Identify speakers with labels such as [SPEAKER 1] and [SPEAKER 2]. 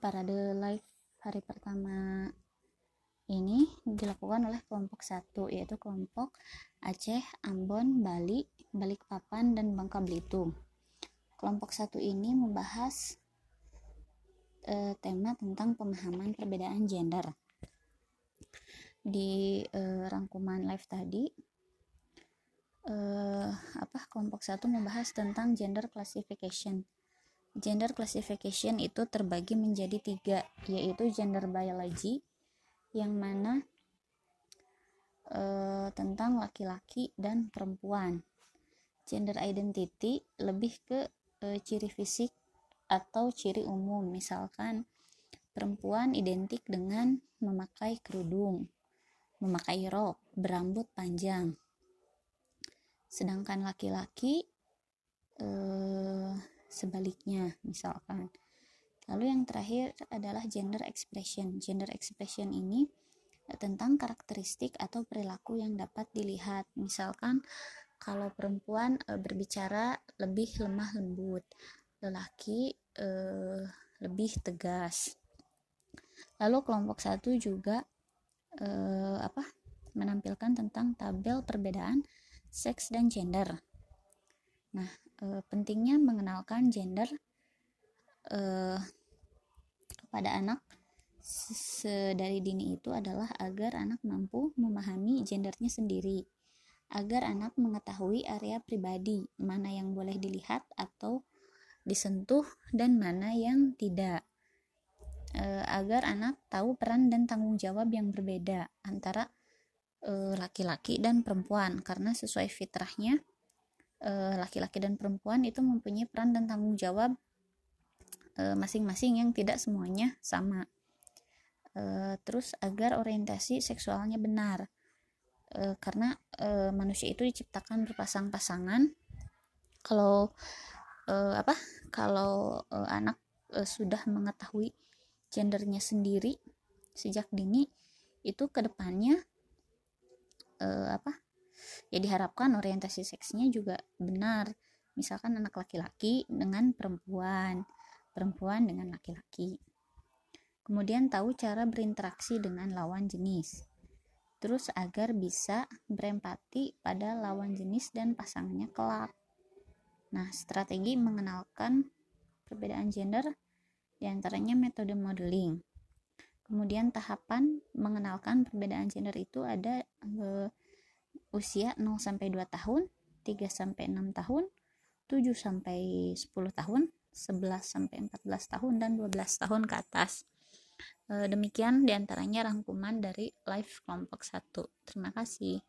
[SPEAKER 1] parade live hari pertama ini dilakukan oleh kelompok satu yaitu kelompok Aceh, Ambon, Bali, Balikpapan, dan Bangka Belitung. Kelompok satu ini membahas e, tema tentang pemahaman perbedaan gender. Di e, rangkuman live tadi, e, apa kelompok satu membahas tentang gender classification Gender classification itu terbagi menjadi tiga, yaitu gender biology, yang mana e, tentang laki-laki dan perempuan. Gender identity lebih ke e, ciri fisik atau ciri umum, misalkan perempuan identik dengan memakai kerudung, memakai rok, berambut panjang. Sedangkan laki-laki eh, sebaliknya misalkan. Lalu yang terakhir adalah gender expression. Gender expression ini eh, tentang karakteristik atau perilaku yang dapat dilihat. Misalkan kalau perempuan e, berbicara lebih lemah lembut lelaki e, lebih tegas. Lalu kelompok satu juga e, apa menampilkan tentang tabel perbedaan seks dan gender nah e, pentingnya mengenalkan gender e, kepada anak sedari dini itu adalah agar anak mampu memahami gendernya sendiri, agar anak mengetahui area pribadi, mana yang boleh dilihat atau disentuh dan mana yang tidak. E, agar anak tahu peran dan tanggung jawab yang berbeda antara laki-laki e, dan perempuan karena sesuai fitrahnya laki-laki dan perempuan itu mempunyai peran dan tanggung jawab eh, masing-masing yang tidak semuanya sama. E, terus agar orientasi seksualnya benar, karena manusia itu diciptakan berpasang-pasangan. Kalau apa? Kalau anak sudah mengetahui gendernya sendiri sejak dini, itu ke depannya apa? Ya diharapkan orientasi seksnya juga benar. Misalkan anak laki-laki dengan perempuan perempuan dengan laki-laki. Kemudian tahu cara berinteraksi dengan lawan jenis. Terus agar bisa berempati pada lawan jenis dan pasangannya kelak. Nah strategi mengenalkan perbedaan gender di antaranya metode modeling. Kemudian tahapan mengenalkan perbedaan gender itu ada eh, usia 0 sampai 2 tahun, 3 sampai 6 tahun, 7 sampai 10 tahun, 11 sampai 14 tahun dan 12 tahun ke atas. E, demikian di antaranya rangkuman dari live kelompok 1. Terima kasih.